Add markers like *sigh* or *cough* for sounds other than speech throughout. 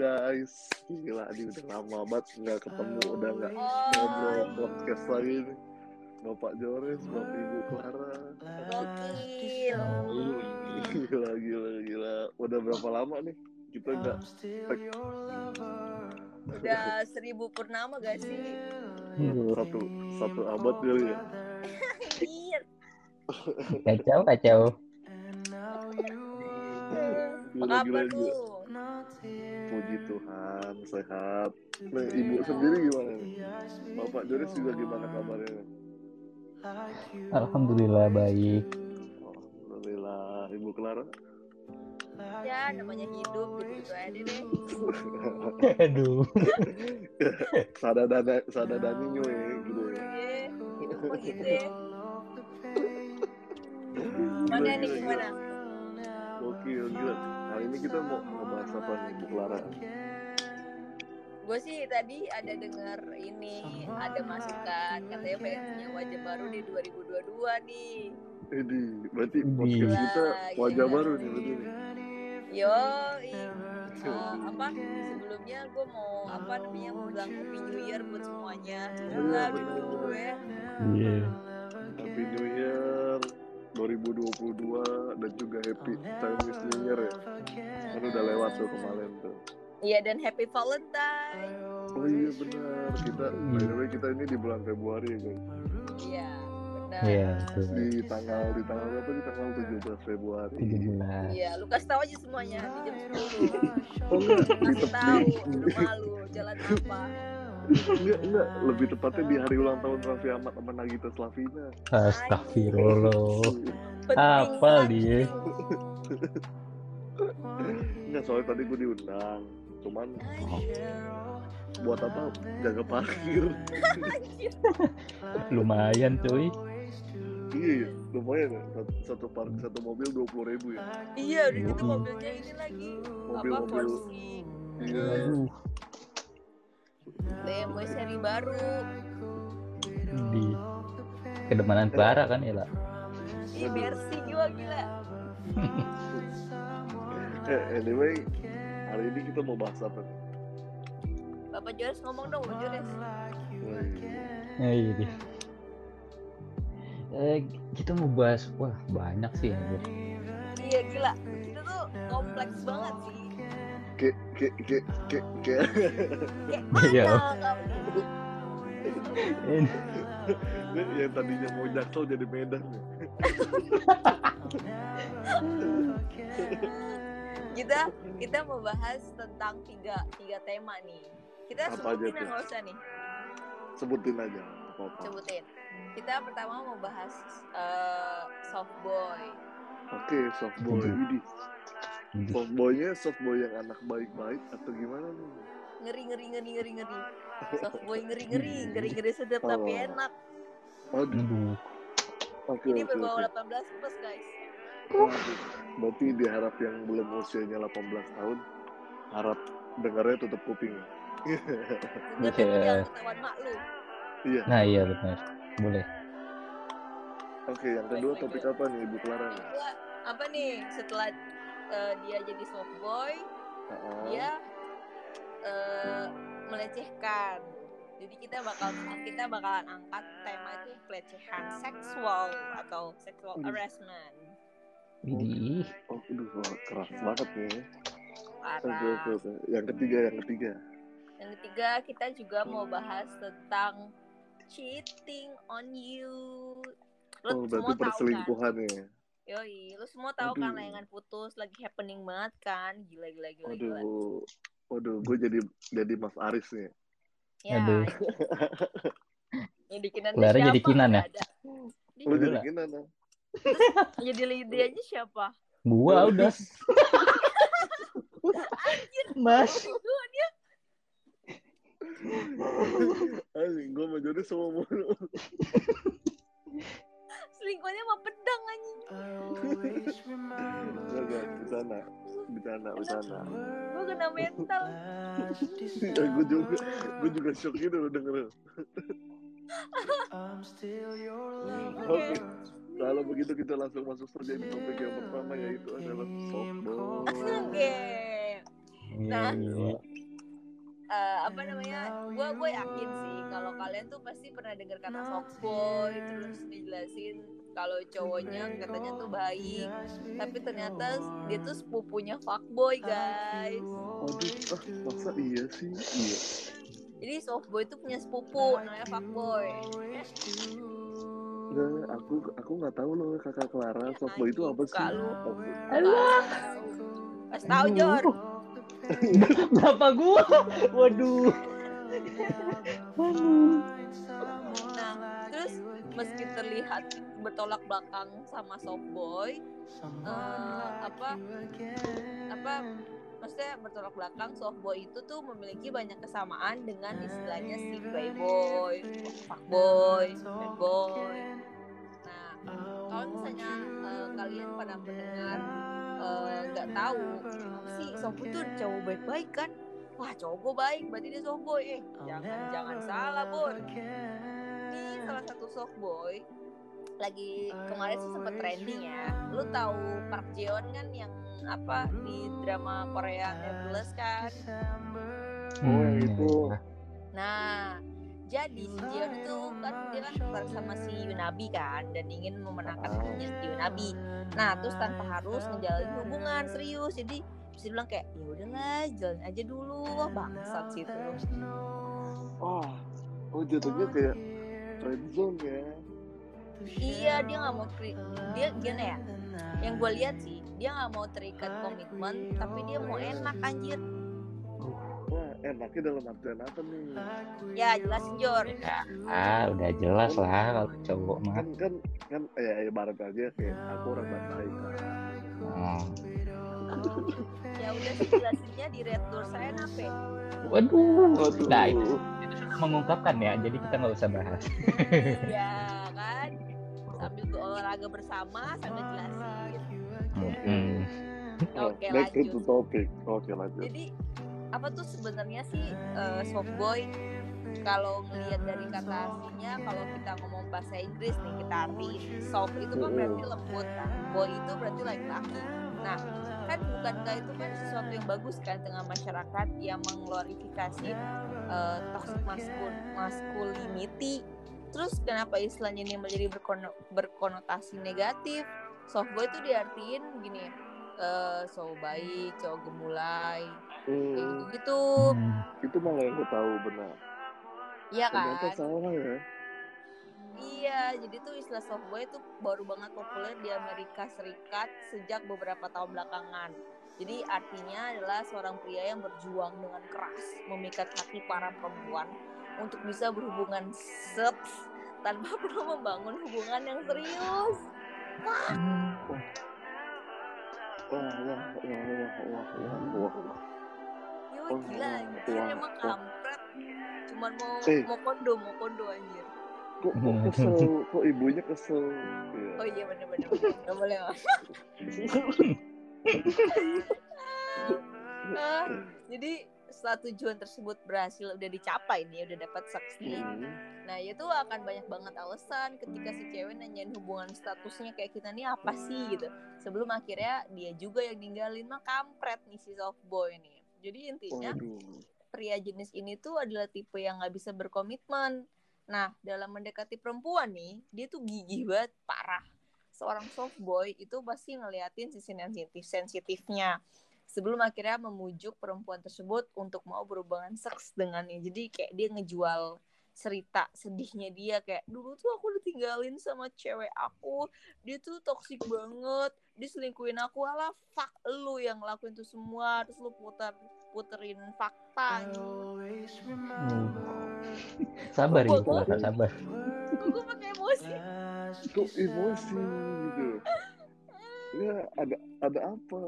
guys. Gila, ini udah lama banget nggak ketemu, udah nggak Oh, ngobrol podcast lagi nih. Bapak Joris, Bapak Ibu Clara. gokil. Gila, gila, gila. Udah berapa lama nih kita nggak Udah seribu purnama gak sih? satu satu abad kali ya? *laughs* Iya. Kacau, kacau. Apa Gila, gila, kabar gila. Puji Tuhan, sehat. Nah, ibu sendiri gimana nih? Bapak Joris juga gimana kabarnya? Alhamdulillah baik. Alhamdulillah, Ibu Clara. Ya, namanya hidup gitu-gitu aja deh. *laughs* Aduh. Sada dana, sada daninya ya, gitu ya. Iya, hidup gitu ya. Mana nih gimana? Gokil, gila. Hari ini kita mau ngebahas apa nih, Bu Clara? Gue sih tadi ada dengar ini ada masukan katanya pengen punya wajah baru di 2022 nih. Ini, berarti podcast kita wajah iya. baru nih, betul nih. Yo, eh, apa sebelumnya gue mau apa namanya mau bilang happy new year buat semuanya. Semoga bener. gue Iya. Happy New Year 2022 dan juga Happy Chinese New Year ya. Tuh kemarin tuh. Iya dan happy Valentine. Oh iya benar. Kita by the way kita ini di bulan Februari ya guys. Iya, benar. Iya, betul. Di tanggal di tanggal berapa di tanggal 17 Februari. 17. Iya, lu kasih tahu aja semuanya di jam 10. Oh Kasih tahu, lu malu jalan apa. enggak, enggak, lebih tepatnya di hari ulang tahun Raffi Ahmad sama Nagita Slavina. Astagfirullah. Apa dia? Enggak, soalnya tadi gue diundang. Cuman buat apa? Jaga parkir. *laughs* Lumayan cuy. iya, iya, lumayan ya. Satu, satu park satu mobil dua puluh ribu ya. Iya, udah gitu Mm-mm. mobilnya ini lagi apa Mobil-mobil. Porsi Iya. Aduh. BMW seri baru. Di kedemanan Clara kan ya lah. Ih, Mercy juga gila. *laughs* Eh, anyway, hari ini kita mau bahas apa nih? Bapak Joris ngomong dong, Bapak Joris. Woi, Eh, iya deh. Eh, kita mau bahas wah banyak sih anjir. Iya gila. Kita tuh kompleks banget sih. Kayak, kayak, kayak, kayak, Kayak Iya. Ini- yang tadinya mau jaksel jadi Medan ya. *laughs* *laughs* kita kita mau bahas tentang tiga tiga tema nih. Kita Apa aja sebutin nggak usah nih. Sebutin aja, apa-apa. Sebutin. Kita pertama mau bahas eh, soft boy. Oke, soft boy. Widih. Soft boynya soft boy yang anak baik-baik atau gimana nih? Ngeri ngeri ngeri ngeri ngeri. Soft boy ngeri ngeri ngeri ngeri sedap tapi Oh. enak. Aduh, Aduh. oke, Ini oke, berbau oke. 18 plus guys. Waduh. Berarti diharap yang belum usianya 18 tahun, harap dengarnya tutup kuping. Tapi jangan ketahuan mak lu. Iya. Nah iya benar. Boleh. Oke, yang kedua topik apa nih, Ibu Clara? Kedua, apa nih setelah eh, dia jadi soft boy, Ah, dia eh, melecehkan. Jadi kita bakal kita bakalan angkat tema itu pelecehan seksual atau sexual Hmm. harassment. Widih. Oh, aduh, keras banget. Oke, oke, Parah. oke. Yang ketiga, yang ketiga. Yang ketiga kita juga mau bahas tentang cheating on you. Oh, Lo berarti semua tahu kan? perselingkuhan ya. Yoi, lo semua tahu kan Aduh. layangan putus lagi happening banget kan? Gila gila gila gila. Waduh, waduh, gue jadi jadi Mas Aris nih. Ya, Aduh. *laughs* Jadi kinan Clara siapa? jadi Kinan ya? Lu jadi Gila. *laughs* Jadi Lidi aja siapa? Gua udah. Mas. Dia Anjing, gue sama Jody sama mulu. selingkuhnya sama pedang anjing. Enggak, enggak, bercanda. Bercanda, bercanda. Gue kena mental. Ya, gue juga, gue juga shock gitu denger. *laughs* Oke, kalau begitu kita langsung masuk saja di topik yang pertama yaitu adalah softball. Oke. Nah. Eh, apa namanya gue gue yakin sih kalau kalian tuh pasti pernah dengar kata softboy terus dijelasin kalau cowoknya katanya tuh baik tapi ternyata dia tuh sepupunya fuckboy guys Aduh, ah, masa iya sih? Iya. jadi softboy tuh punya sepupu namanya fuckboy Nggak, aku aku nggak tahu loh kakak Clara softboy itu apa sih? Alah. Pas tahu Jor *laughs* Bapak gua. Waduh. Aduh. Nah, terus meski terlihat bertolak belakang sama softboy, eh, apa apa maksudnya bertolak belakang softboy itu tuh memiliki banyak kesamaan dengan istilahnya si playboy, fuckboy, bad boy. Nah, kalau misalnya eh, kalian pada mendengar eh, nggak tahu apa sih softboy tuh cowok baik-baik kan? Wah cowok gue baik, berarti dia softboy. Eh, jangan jangan salah bor. Ini salah satu softboy lagi kemarin sih sempet trending ya. Lu tahu Park Jeon kan yang apa di drama Korea Neverless kan? Oh, yang itu. Nah, jadi si Jeon itu kan dia kan sama si Yunabi kan dan ingin memenangkan hatinya si Yunabi. Nah, terus tanpa harus menjalin hubungan serius. Jadi bisa bilang kayak ya udahlah jalan aja dulu wah bangsat sih itu Oh, oh jatuhnya kayak friend zone ya. iya dia nggak mau tri- dia gimana ya yang gue lihat sih dia nggak mau terikat komitmen tapi dia mau enak anjir Wah, enaknya dalam artian apa nih? ya jelasin Jor Ah, udah jelas lah kalau cowok mah. Kan kan kan ya ibarat aja kayak aku orang baik kan. Oh. ya udah sih jelasinnya di red door saya nape Waduh. Waduh. Nah, itu itu sudah mengungkapkan ya, jadi kita nggak usah bahas. ya kan sambil olahraga bersama sambil jelasin Hmm. Oke, back to lanjut. the topic. Oke lanjut. jadi apa tuh sebenarnya sih eh, softboy kalau ngelihat dari kata aslinya kalau kita ngomong bahasa Inggris nih kita artiin soft itu kan berarti lembut kan boy itu berarti laki-laki nah kan bukankah itu kan sesuatu yang bagus kan tengah masyarakat yang mengglorifikasi eh, toxic maskul masculinity terus kenapa istilahnya ini menjadi berkono- berkonotasi negatif softboy itu diartiin gini eh so baik cowok gemulai kayak Hmm, gitu gitu Hmm. itu malah yang gue tahu benar. iya Ternyata kan salah ya. iya jadi tuh istilah softboy itu baru banget populer di Amerika Serikat sejak beberapa tahun belakangan jadi artinya adalah seorang pria yang berjuang dengan keras memikat hati para perempuan untuk bisa berhubungan seks tanpa *laughs* perlu membangun hubungan yang serius Wah, wah, wah, wah, wah, wah, wah, wah. Yo gila anjir emang kampret cuman mau Eh. mau kondo mau kondo anjir Kok, kok kesel, kok ibunya kesel. Iya. oh iya bener bener bener. nggak boleh. *laughs* Ah, jadi setelah tujuan tersebut berhasil udah dicapai nih udah dapat seks nih Hmm. nah itu akan banyak banget alasan ketika si cewek nanyain hubungan statusnya kayak kita nih apa sih gitu sebelum akhirnya dia juga yang ninggalin mah kampret nih si softboy nih jadi intinya Waduh. pria jenis ini tuh adalah tipe yang nggak bisa berkomitmen. Nah, dalam mendekati perempuan nih, dia tuh gigih banget, parah. Seorang soft boy itu pasti ngeliatin sisi sensitif sensitifnya sebelum akhirnya memujuk perempuan tersebut untuk mau berhubungan seks dengannya. Jadi kayak dia ngejual cerita sedihnya dia kayak dulu tuh aku ditinggalin sama cewek aku dia tuh toksik banget dia selingkuhin aku alah fuck lu yang ngelakuin itu semua terus lu putar puterin fakta Hmm. Sabar ya, sabar. Gue pakai emosi Kok emosi gitu. Ya, ada ada apa?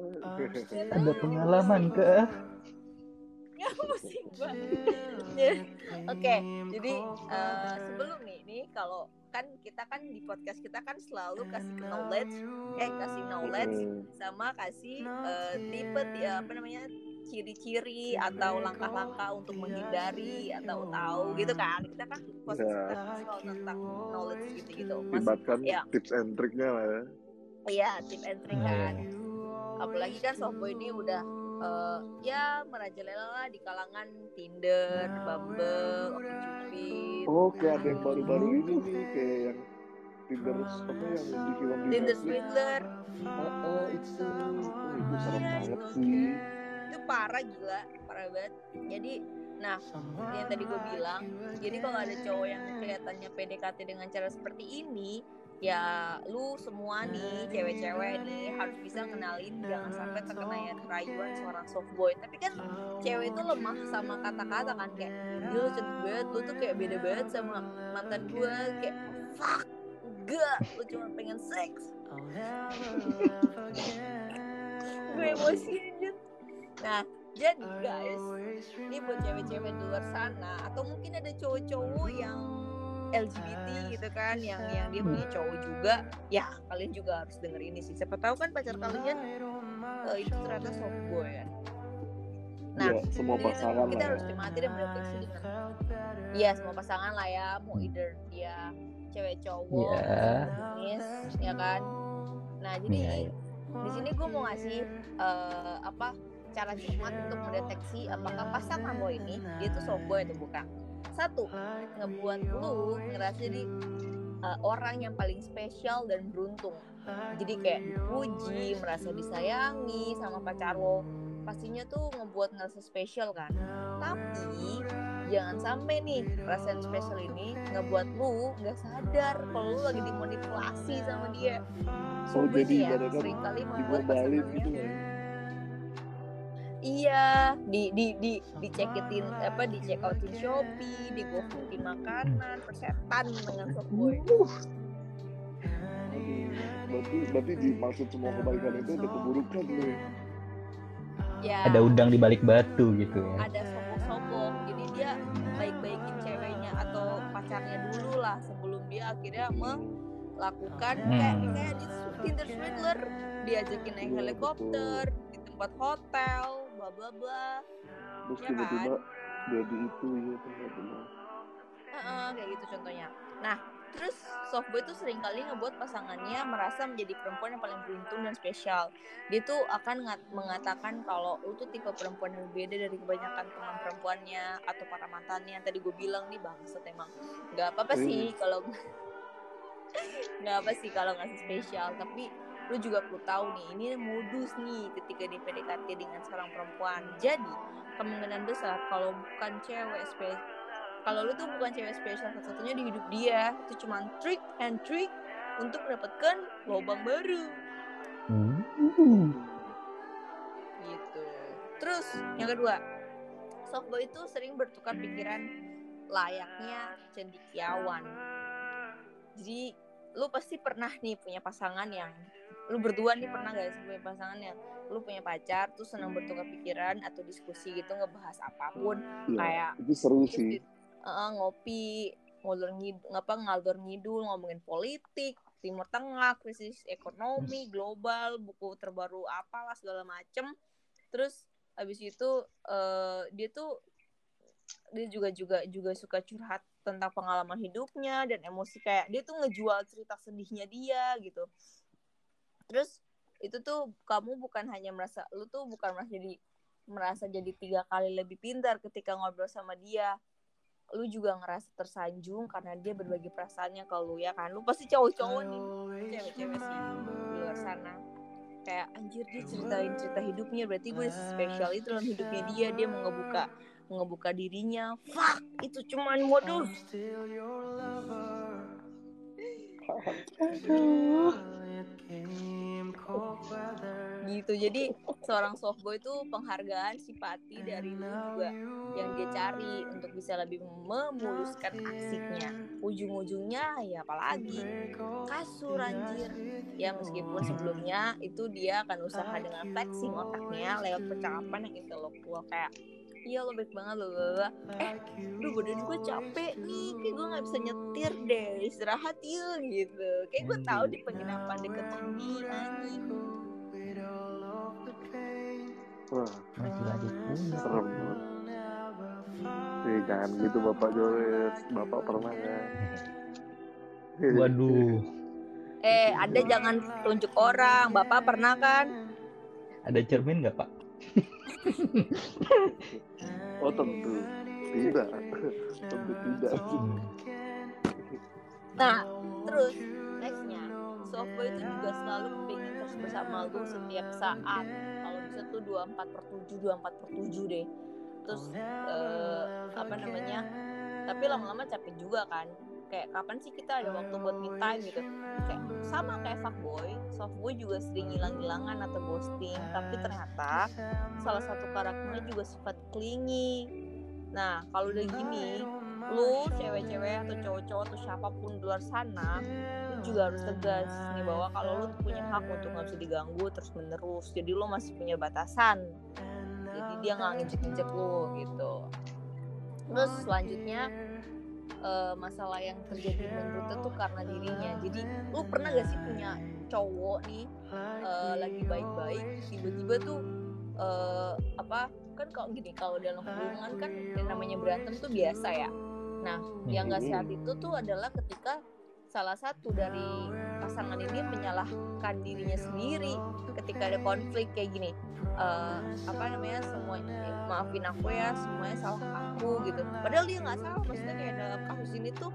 *laughs* Ada pengalaman ke? ya pusing banget oke jadi eh, sebelum nih ini kalau kan kita kan di podcast kita kan selalu kasih knowledge. Eh kasih knowledge sama kasih eh, tipe ti- apa namanya ciri-ciri atau langkah-langkah untuk menghindari atau tahu gitu kan. Kita kan podcast Ya. kita kan selalu tentang knowledge gitu-gitu. Mas Libatkan ya. tips and triknya lah ya. Iya tip and trick kan apalagi kan softboy ini udah eh, ya merajalela lah di kalangan Tinder, Bumble, OkCupid. Oh, kayak ada yang baru-baru ini nih kayak yang Tinder apa yang di film di Tinder. Swindler Ah, ah, itu, oh, itu serem banget sih. itu parah gila, parah banget. Jadi, nah yang tadi gue bilang, jadi kalau ada cowok yang kelihatannya PDKT dengan cara seperti ini, ya lu semua nih cewek-cewek nih harus bisa kenalin jangan sampai terkena ya rayuan seorang softboy tapi kan cewek itu lemah sama kata-kata kan kayak lu cantik banget lu tuh kayak beda banget sama mantan gue kayak fuck enggak lu cuma pengen seks. *laughs* Gue emosi anjir. Nah jadi guys ini buat cewek-cewek di luar sana atau mungkin ada cowok-cowok yang LGBT gitu kan yang yang dia punya cowok juga ya kalian juga harus denger ini sih siapa tahu kan pacar kalian eh, itu ternyata soft boy kan nah ya, semua jadi itu pasangan kita lah. harus cermati dan berefleksi dengan iya semua pasangan lah ya mau either dia cewek cowok Iya. jenis ya kan nah jadi Iya, iya. di sini gue mau ngasih eh, apa cara cermat untuk mendeteksi apakah pasangan lo ini dia tuh softboy atau bukan satu ngebuat lu ngerasa jadi eh, orang yang paling spesial dan beruntung. Jadi kayak dipuji merasa disayangi sama pacar lo pastinya tuh ngebuat ngerasa spesial kan. Tapi jangan sampai nih perasaan spesial ini ngebuat lu nggak sadar kalau lu lagi dimanipulasi sama dia. Oh, Sobat jadi ya, ibaratnya pasangannya gitu ya. Iya, di di di dicekitin apa di check outin Shopee, di makanan, persetan dengan softboy. Aduh, berarti berarti dimaksud semua kebaikan itu ada keburukan loh ya. Ya, Ada udang di balik batu gitu ya. ada sombong-sombong. Jadi dia baik-baikin ceweknya atau pacarnya dulu lah sebelum dia akhirnya melakukan kayak Hmm. misalnya di Tinder Swindler, diajakin naik helikopter di tempat hotel, bla bla bla. Terus Ya tiba-tiba jadi itu ya benar-benar. Heeh, kayak gitu contohnya. Nah, terus softboy itu sering kali ngebuat pasangannya merasa menjadi perempuan yang paling beruntung dan spesial. Dia tuh akan ngat- mengatakan kalau lu tuh tipe perempuan yang berbeda dari kebanyakan teman perempuannya atau para mantannya. Tadi gue bilang nih bangsat emang. Gak apa-apa sih kalau *laughs* nggak apa sih kalau ngasih spesial, tapi lu juga perlu tahu nih ini modus nih ketika di PDKT dengan seorang perempuan. Jadi kemungkinan besar kalau bukan cewek spesial kalau lu tuh bukan cewek spesial satu-satunya di hidup dia itu cuma trick and trick untuk mendapatkan lubang baru. Gitu. Terus yang kedua softboy itu sering bertukar pikiran layaknya cendikiawan. Jadi lu pasti pernah nih punya pasangan yang lu berdua nih pernah gak sih punya pasangan yang lu punya pacar tuh senang bertukar pikiran atau diskusi gitu ngebahas apa pun Iya, kayak itu seru sih. di- eh, ngopi ngalor ngidul ngapa ngalor ngidul ngomongin politik timur tengah krisis ekonomi global buku terbaru apalah segala macem. Terus habis itu eh, dia tuh dia juga juga juga suka curhat tentang pengalaman hidupnya dan emosi kayak dia tuh ngejual cerita sedihnya dia gitu. Terus itu tuh kamu bukan hanya merasa lu tuh bukan merasa jadi merasa jadi tiga kali lebih pintar ketika ngobrol sama dia. Lu juga ngerasa tersanjung karena dia berbagi perasaannya ke lu ya kan? Lu pasti cowok-cowok nih cewek-cewek sih di luar sana. Kayak anjir dia ceritain cerita hidupnya berarti gue spesial itu dalam hidupnya dia dia mau ngebuka ngebuka dirinya. Fuck itu cuman modus gitu jadi seorang softboy itu penghargaan simpati dari lu juga yang dia cari untuk bisa lebih memuluskan aksinya. ujung-ujungnya ya apalagi kasur anjir. ya meskipun sebelumnya itu dia akan usaha dengan flexing otaknya lewat percakapan yang intelektual kayak iya lo baik banget lo lo eh duh badan gue capek nih kayak gue nggak bisa nyetir deh istirahat yuk gitu kayak gue tahu di penginapan deket ini anjing Wah, punya. serem banget. Kan gitu Bapak Joris, Bapak pernah kan? Waduh, eh ada jangan tunjuk orang bapak pernah kan ada cermin nggak pak? Oh tentu tidak tentu tidak. Nah, terus nextnya, softboy itu juga selalu pengen terus bersama lu setiap saat. Kalau bisa tuh 24 per 7, 24 per 7 deh. Terus eh, apa namanya? Tapi lama-lama capek juga kan. Kayak kapan sih kita ada waktu buat me time? gitu. Kayak sama kayak fuckboy, softboy juga sering hilang-hilangan atau ghosting. Tapi ternyata salah satu karakternya juga sifat clingy. Nah, kalau udah gini, lu cewek-cewek atau cowok-cowok atau siapa pun di luar sana lu juga harus tegas nih bahwa kalau lu punya hak untuk nggak bisa diganggu terus menerus jadi lu masih punya batasan. Jadi dia nggak ngejek-ngejek lu gitu. Terus selanjutnya eh, masalah yang terjadi menurut tuh karena dirinya. Jadi lu pernah gak sih punya cowok nih eh, lagi baik-baik tiba-tiba tuh eh, apa kan kalau gini kalau dalam hubungan kan yang namanya berantem tuh biasa ya. Nah yang gak sehat itu tuh adalah ketika salah satu dari pasangan ini menyalahkan dirinya sendiri ketika ada konflik kayak gini eh, apa namanya semuanya maafin aku ya semuanya salah aku gitu. Padahal dia nggak salah maksudnya kayak dalam kasus ini tuh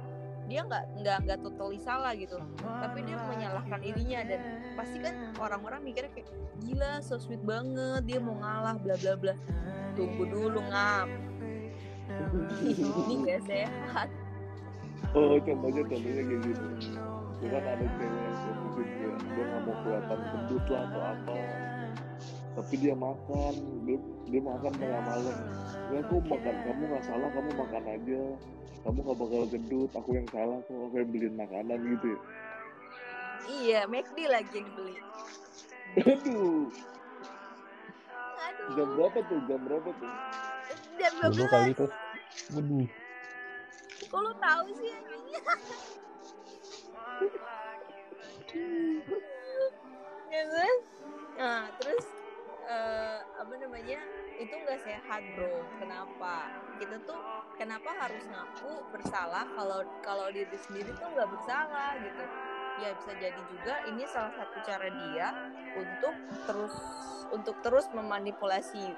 dia nggak nggak nggak totally salah gitu. Tapi dia menyalahkan dirinya dan pasti kan orang-orang mikirnya kayak gila so sweet banget dia mau ngalah bla bla bla. Tunggu dulu ngap. Ini gak sehat. Oh contohnya contohnya kayak gitu. Cuman ada cewek yang sensitif dia dia nggak mau kelihatan gendut lah atau apa tapi dia makan dia, dia makan tengah malam. Ya aku makan kamu nggak salah kamu makan aja. Kamu nggak bakal gendut aku yang salah kok aku yang beliin makanan gitu. Ya iya McD lagi yang dibeli. Aduh. Aduh. Jam berapa tuh? Jam berapa tuh? Jam Dulu 12 kali tuh. Waduh. kok lu tahu sih anjingnya *laughs* ya kan nah terus eh, apa namanya itu nggak sehat bro. Kenapa? Kita tuh kenapa harus ngaku bersalah kalau kalau diri sendiri tuh nggak bersalah gitu. Ya bisa jadi juga ini salah satu cara dia untuk terus untuk terus memanipulasi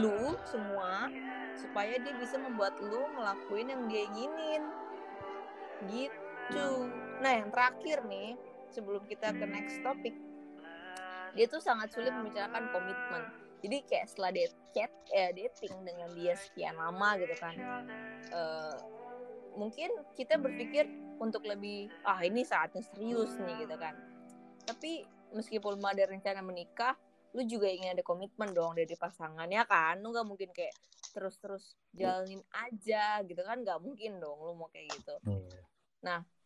lu semua supaya dia bisa membuat lu ngelakuin yang dia inginin. Gitu. Nah yang terakhir nih sebelum kita ke next topic dia tuh sangat sulit membicarakan komitmen. Jadi kayak setelah dia chat eh, dating dengan dia sekian lama gitu kan eh, mungkin kita berpikir untuk lebih ah ini saatnya serius nih gitu kan. Tapi meskipun ada rencana menikah lu juga ingin ada komitmen dong dari pasangannya kan? Lu nggak mungkin kayak terus-terus jalanin aja gitu kan? Nggak mungkin dong lu mau kayak gitu. Iya.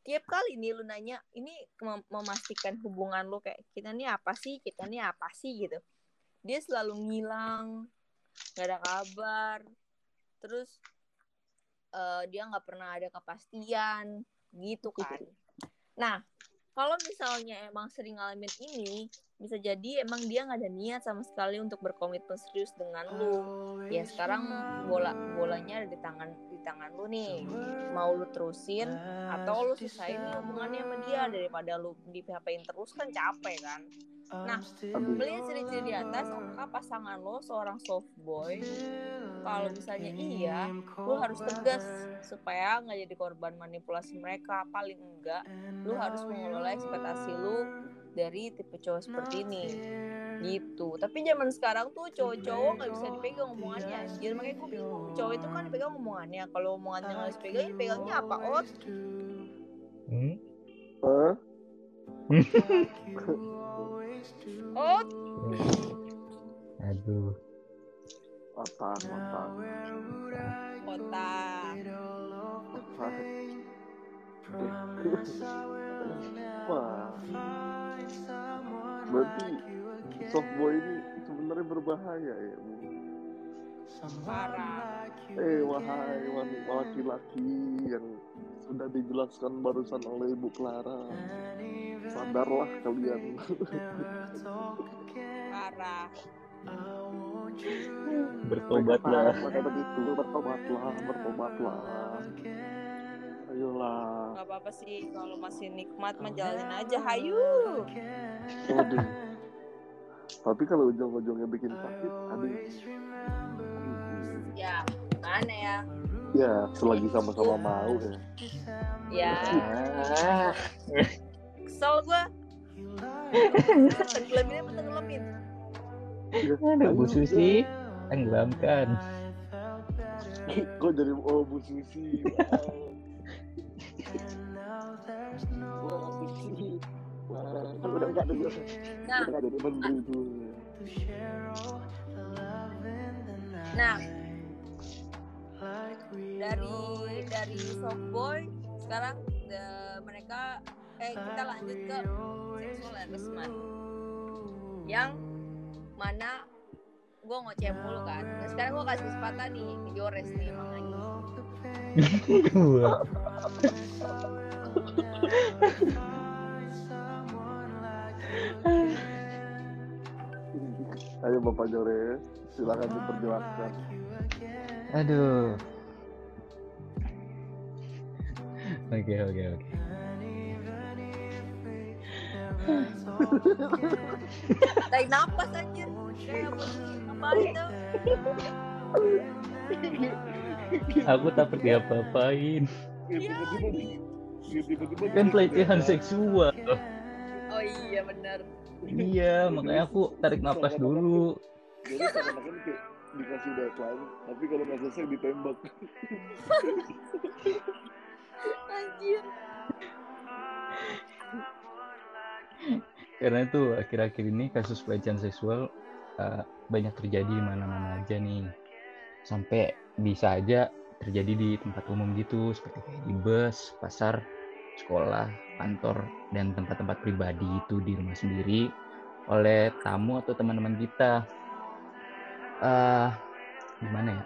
Tiap kali nih lu nanya ini mem- memastikan hubungan lu kayak kita nih apa sih? Kita nih apa sih? gitu. Dia selalu ngilang nggak ada kabar. Terus eh, dia nggak pernah ada kepastian gitu kan. Nah kalau misalnya emang sering ngalamin ini bisa jadi emang dia nggak ada niat sama sekali untuk berkomitmen serius dengan lu. Ya sekarang bola bolanya ada di tangan di tangan lu nih. Mau lu terusin atau lu sisain nih hubungannya sama dia daripada lu di PHP-in terus kan capek kan. Nah melihat ciri-ciri di atas apakah pasangan lo seorang soft boy. Kalau misalnya iya lu harus tegas supaya nggak jadi korban manipulasi mereka. Paling enggak lu harus mengelola ekspektasi lu dari tipe cowok seperti ini. gitu. Tapi zaman sekarang tuh cowok-cowok nggak bisa dipegang omongannya jadi makanya gue bingung. Cowok itu kan dipegang omongannya. Kalau omongannya nggak bisa dipegang ya pegangnya apa ot? Hmm? Hah? ot? *laughs* Aduh. otak otak. Otak. otak wah. Berarti softboy ini sebenarnya berbahaya ya Bu? parah. Eh wahai wan- laki-laki yang sudah dijelaskan barusan oleh Ibu Clara. Sadarlah kalian. Parah. Bertobatlah. bertobatlah bertobatlah ayolah. Nggak apa-apa sih kalau masih nikmat mah jalanin aja. Hayu. Waduh. tapi kalau ujung-ujungnya bikin sakit aduh. ya mana ya? Ya selagi sama-sama mau ya. Ya. Kesel gua. *laughs* Tenggelamin apa tenggelamin Ya, Aduh, Bu Susi, tenggelamkan. kok jadi oh Bu Susi. wow. *laughs* udah nggak ada nah. Udah jadi menteri itu nah. Dari dari softboy sekarang the- mereka eh kita lanjut ke sexual harassment. Yang mana gue ngoceh mulu kan. Nah, sekarang gue kasih kesempatan nih ke Jores nih makanya Gua. *laughs* ayo Bapak Jores silakan diperjelaskan Aduh. Oke, oke, oke. tarik napas anjir kayak apa itu Aku takut diapa-apain. Ya, tiba-tiba di- ya, tiba-tiba Kan pelecehan seksual. Oh iya benar Iya, makanya aku tarik napas dulu. jadi kayak dikasih deadline tapi kalau nggak selesai ditembak anjir Karena itu akhir-akhir ini kasus pelecehan seksual uh, banyak terjadi di mana-mana aja nih. Sampai bisa aja terjadi di tempat umum gitu, seperti kayak di bus, pasar, sekolah, kantor, dan tempat-tempat pribadi itu di rumah sendiri oleh tamu atau teman-teman kita. eh gimana ya?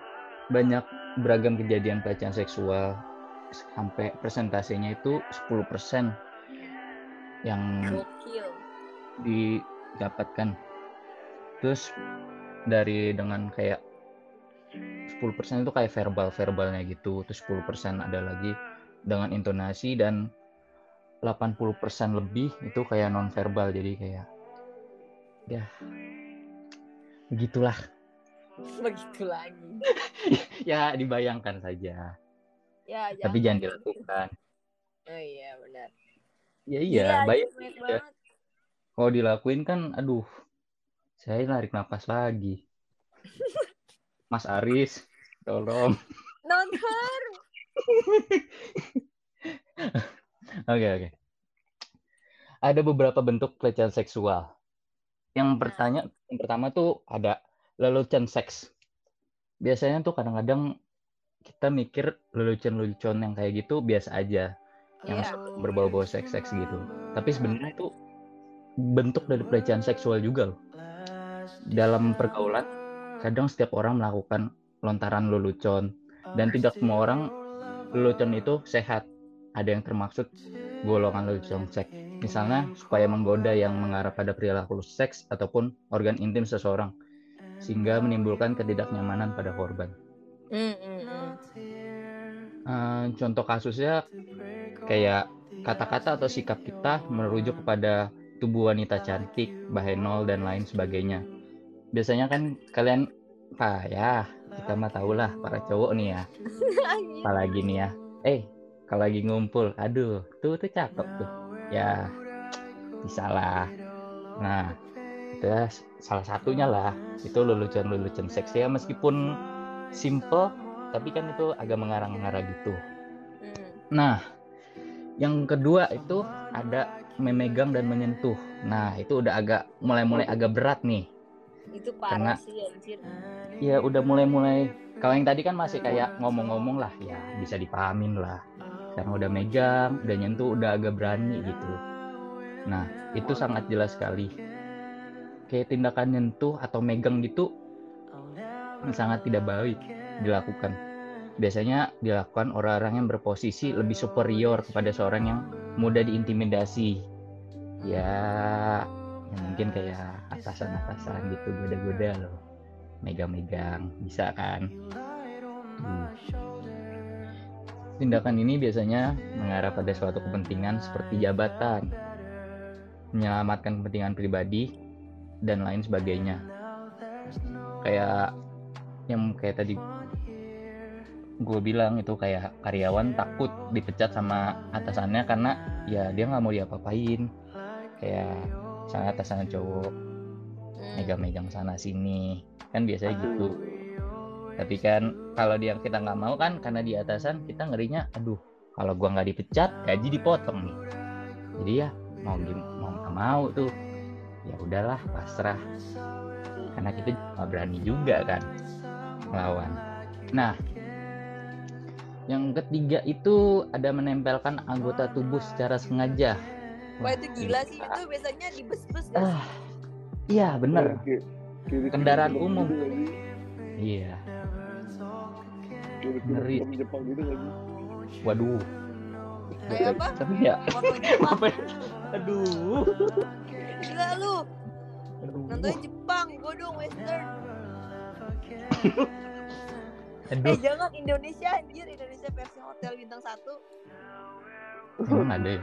Banyak beragam kejadian pelecehan seksual sampai persentasenya itu 10% yang didapatkan terus dari dengan kayak 10% itu kayak verbal-verbalnya gitu terus 10% ada lagi dengan intonasi dan 80% lebih itu kayak non verbal jadi kayak ya begitulah. *laughs* Begitu lagi. *laughs* Ya dibayangkan saja. Ya tapi jangan dilakukan. Oh iya benar. Ya iya anjir, baik ya. kalau dilakuin kan aduh saya narik napas lagi. *laughs* Mas Aris tolong. Nonton oke oke. Ada beberapa bentuk pelecehan seksual. Yang bertanya yang pertama tuh ada lelucon seks. Biasanya tuh kadang-kadang kita mikir lelucon-lelucon yang kayak gitu biasa aja. Yang Iya. berbau-bau seks-seks gitu. Tapi sebenarnya itu bentuk dari pelecehan seksual juga loh. Dalam pergaulan kadang setiap orang melakukan lontaran lelucon. Dan tidak semua orang lelucon itu sehat ada yang termaksud golongan lelucon seks misalnya supaya menggoda yang mengarah pada perilaku seks ataupun organ intim seseorang sehingga menimbulkan ketidaknyamanan pada korban hmm. Eh, contoh kasusnya kayak kata-kata atau sikap kita merujuk kepada tubuh wanita cantik, bahenol dan lain sebagainya. Biasanya kan kalian apa ya kita mah tahu lah para cowok nih ya, *laughs* apalagi nih ya. Eh kalau lagi ngumpul, aduh tuh tuh cakep tuh, ya bisa lah. Nah itu ya salah satunya lah itu lelucon-lelucon seks ya meskipun simple tapi kan itu agak mengarang-ngarang gitu. Hmm. Nah, yang kedua itu ada memegang dan menyentuh. Nah, itu udah agak mulai-mulai agak berat nih. Itu parah Karena- sih anjir Ya udah mulai-mulai. Kalau yang tadi kan masih kayak ngomong-ngomong lah, ya bisa dipahamin lah. Karena udah megang, udah nyentuh, udah agak berani gitu. Nah, itu sangat jelas sekali. Kayak tindakan nyentuh atau megang gitu sangat tidak baik dilakukan. Biasanya dilakukan orang-orang yang berposisi lebih superior kepada seorang yang mudah diintimidasi. Ya, ya mungkin kayak atasan-atasan gitu goda-goda loh. Megang-megang, bisa kan? Hmm. Tindakan ini biasanya mengarah pada suatu kepentingan seperti jabatan, menyelamatkan kepentingan pribadi, dan lain sebagainya kayak yang kayak tadi gue bilang itu kayak karyawan takut dipecat sama atasannya karena ya dia nggak mau diapa-apain kayak misalnya atasannya cowok. Hmm. megang-megang sana sini. Kan biasanya gitu. Tapi kan kalau dia kita nggak mau kan karena di atasan kita ngerinya aduh kalau gua nggak dipecat gaji dipotong nih. Jadi ya mau mau nggak mau tuh ya udahlah pasrah. Karena kita nggak berani juga kan melawan. Nah yang ketiga itu ada menempelkan anggota tubuh secara sengaja Wah itu gila sih itu biasanya di bus-bus sih? ah iya bener. Di Kendaraan umum. gitu iya. Ngeri. Jepang gitu lagi. Waduh. Kayak apa? *laughs* tapi ya. Apa *laughs* aduh. Gila lu. Nontonnya Jepang, gue dong Western. *laughs* Eh jangan Indonesia anjir, Indonesia versi hotel bintang satu. emang ada ya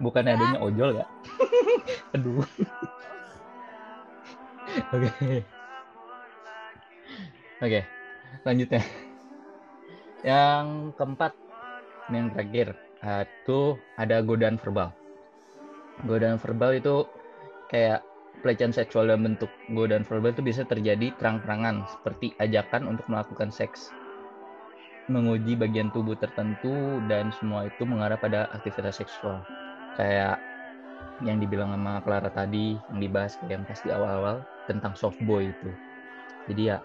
bukan adanya ojol ya? *laughs* Aduh. Oke. Oke lanjutnya yang keempat yang terakhir itu ada godaan verbal. Godaan verbal itu kayak pelecehan seksual dalam bentuk godaan verbal itu bisa terjadi terang-terangan seperti ajakan untuk melakukan seks menguji bagian tubuh tertentu dan semua itu mengarah pada aktivitas seksual kayak yang dibilang sama Clara tadi yang dibahas kayak yang pas di awal-awal tentang soft boy itu. Jadi ya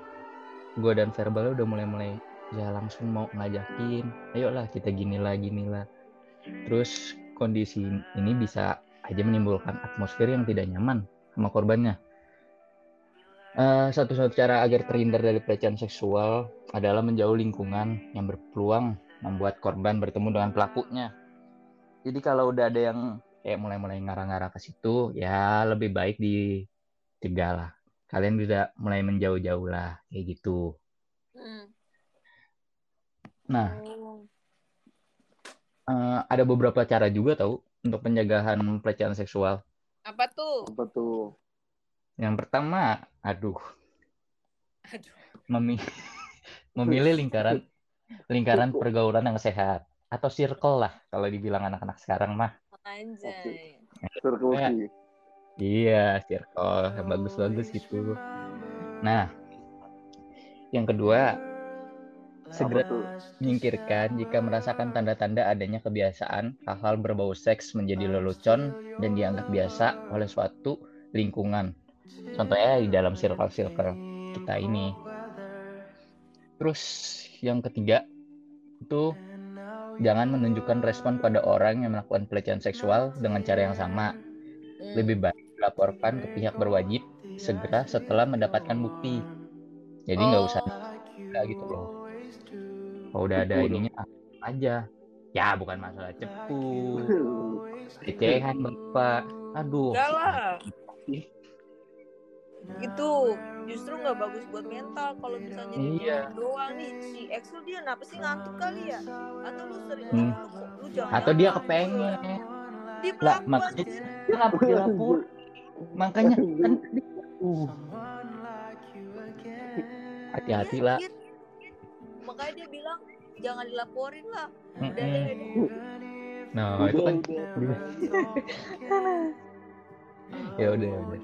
gue dan verbalnya udah mulai-mulai ya langsung mau ngajakin ayolah kita gini lah gini lah. Terus kondisi ini bisa aja menimbulkan atmosfer yang tidak nyaman sama korbannya. Eh, satu-satu cara agar terhindar dari pelecehan seksual adalah menjauh lingkungan yang berpeluang membuat korban bertemu dengan pelakunya. Jadi kalau udah ada yang kayak mulai-mulai ngarah-ngarah ke situ, ya lebih baik dicegah lah. Kalian bisa mulai menjauh-jauh lah, kayak gitu. Hmm. Nah, Oh. eh, ada beberapa cara juga tahu untuk pencegahan pelecehan seksual. Apa tuh? apa tuh Yang pertama, aduh, Aduh. memi- *laughs* memilih lingkaran lingkaran pergaulan yang sehat atau circle lah kalau dibilang anak-anak sekarang mah. Anjay. circle key Iya, circle yang bagus-bagus gitu. Nah, yang kedua, segera menyingkirkan jika merasakan tanda-tanda adanya kebiasaan hal-hal berbau seks menjadi lelucon dan dianggap biasa oleh suatu lingkungan. Contohnya di dalam circle-circle kita ini. Terus yang ketiga itu jangan menunjukkan respon pada orang yang melakukan pelecehan seksual dengan cara yang sama. Hmm. Lebih baik dilaporkan ke pihak berwajib segera setelah mendapatkan bukti. Jadi nggak usah nggak gitu loh. Kalau udah ada ininya aja. Ya bukan masalah cepu, *laughs* pelecehan bapak. Aduh. Enggak lah. Itu justru nggak bagus buat mental kalau misalnya Iya. dibilang doang nih si Excel dia kenapa sih ngantuk kali ya? Atau lu sering Hmm. lu, lu jangan Atau dia kepengen. Dia Lah, pelaku makanya dia nggak perlu dilapor. Makanya kan uh, hati-hati Iya, lah. Makanya dia bilang jangan dilaporin lah. Mm-mm. deh. Nah itu kan *laughs* ya udah ya udah.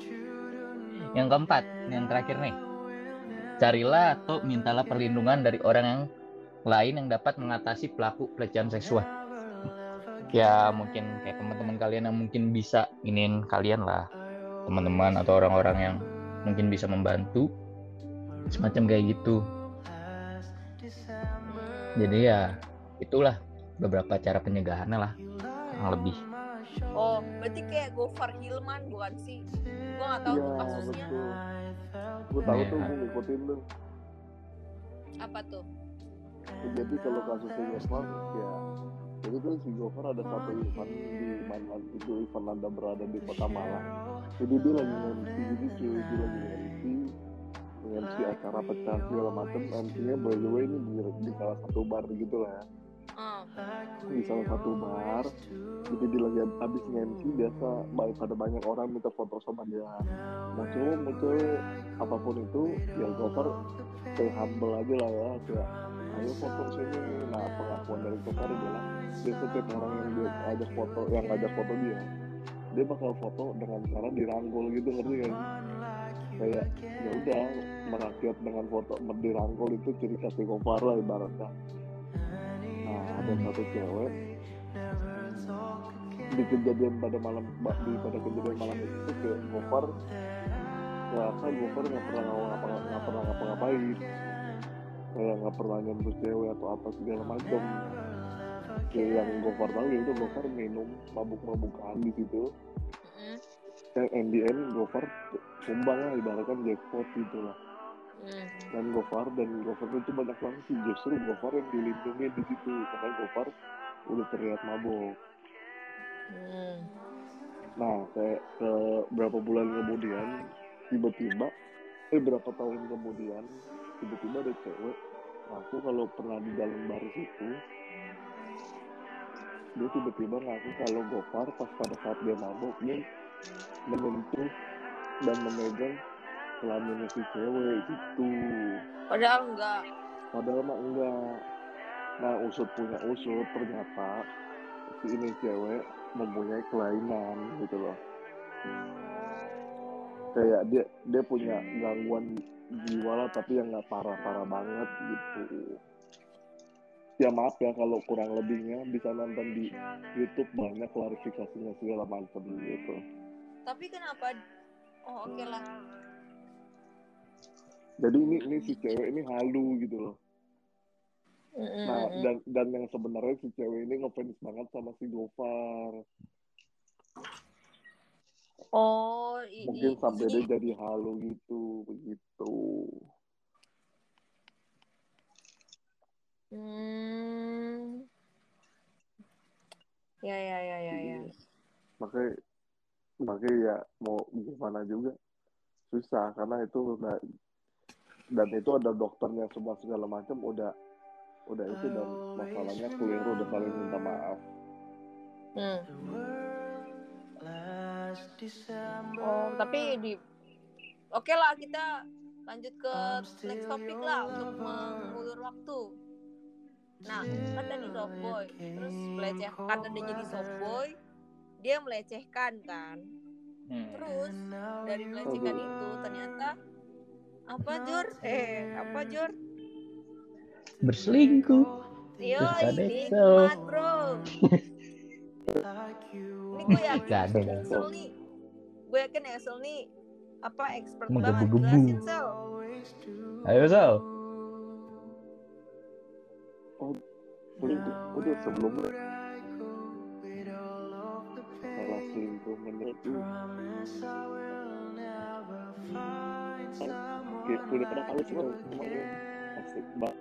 Yang keempat, yang terakhir nih. Carilah atau mintalah perlindungan dari orang yang lain yang dapat mengatasi pelaku pelecehan seksual. Ya mungkin kayak teman-teman kalian yang mungkin bisa inin kalian lah. Teman-teman atau orang-orang yang mungkin bisa membantu. Semacam kayak gitu. Jadi ya itulah beberapa cara pencegahannya lah. Yang lebih. Oh, berarti kayak Gofar Hilman bukan sih? Gua nggak tahu iya tuh kasusnya. betul. Gue tahu tuh gue ngikutin tuh. Apa tuh. jadi kalau kasusnya Gofar ya jadi tuh si Gofar ada satu event di mana itu event Nanda berada di kota Malang. Jadi dia lagi MC gitu cuy. Dia lagi MC MC acara pecah segala macem. MC nya by the way ini di, di salah satu bar gitu lah. ya di salah satu bar jadi dia lagi habis nge-MC biasa pada banyak orang minta foto sama dia. Mau cowok apa pun itu ya Gopar stay humble aja lah ya kayak ayo foto sini. Nah pengakuan dari Gopar adalah dia setiap orang yang dia ajak foto yang ngajak foto dia dia bakal foto dengan cara dirangkul gitu ngerti kan kayak ya udah merakyat dengan foto dirangkul itu ciri khas Gopar lah ibaratnya nah ada satu cewek. Di kejadian pada malam di pada kejadian malam itu ke Gopar ternyata Gopar nggak pernah ngapa nggak pernah ngapa-ngapain. Kayak nggak pernah nyentuh cewek atau apa segala macam kayak yang Gopar tahu ya itu Gopar minum mabuk-mabukan di situ. Yang end Gopar tumbang lah ibaratkan jackpot gitu lah mm. dan Gopar dan Gopar itu banyak banget sih justru Gopar yang dilindungi di situ karena Gopar udah terlihat mabuk Hmm. Nah, kayak ke berapa bulan kemudian, tiba-tiba, eh berapa tahun kemudian, tiba-tiba ada cewek ngaku kalau pernah di dalam baris itu, dia tiba-tiba ngaku kalau Gopar pas pada saat dia mabuk, dia menyentuh dan memegang kelaminnya si cewek gitu. Padahal enggak. Padahal mah enggak. Nah, usut punya usut, ternyata si ini cewek mempunyai kelainan gitu loh. Kayak dia dia punya gangguan jiwa lah tapi yang nggak parah-parah banget gitu. Ya maaf ya kalau kurang lebihnya bisa nonton di YouTube banyak klarifikasinya segala macam gitu. Tapi kenapa? Oh oke lah. Jadi ini ini si cewek ini halu gitu loh. Nah, dan dan yang sebenarnya si cewek ini ngefans banget sama si Gofar. Oh, i- Mungkin i- sampai dia jadi halu gitu, begitu. Hmm. Ya ya ya ya ya. Makanya makanya ya mau gimana juga susah karena itu udah dan itu ada dokternya semua segala macam udah udah itu dan masalahnya clear udah saling minta maaf. Hmm. Oh, tapi di Oke lah kita lanjut ke next topik lah untuk mengulur waktu. Nah, kan tadi softboy, terus melecehkan karena dia jadi softboy, dia melecehkan kan. Hmm. Terus dari melecehkan itu ternyata apa Jor? Eh, apa Jor? Berselingkuh. Yo, nikmat bro. Ini gue *laughs* yakin Gak ada. Excel nih. Gue yakin Excel nih apa expert banget jelasin Sel. Ayo Sal. Udah, udah sebelumnya salah selingkuh menurutku Oke, udah pernah tahu asik banget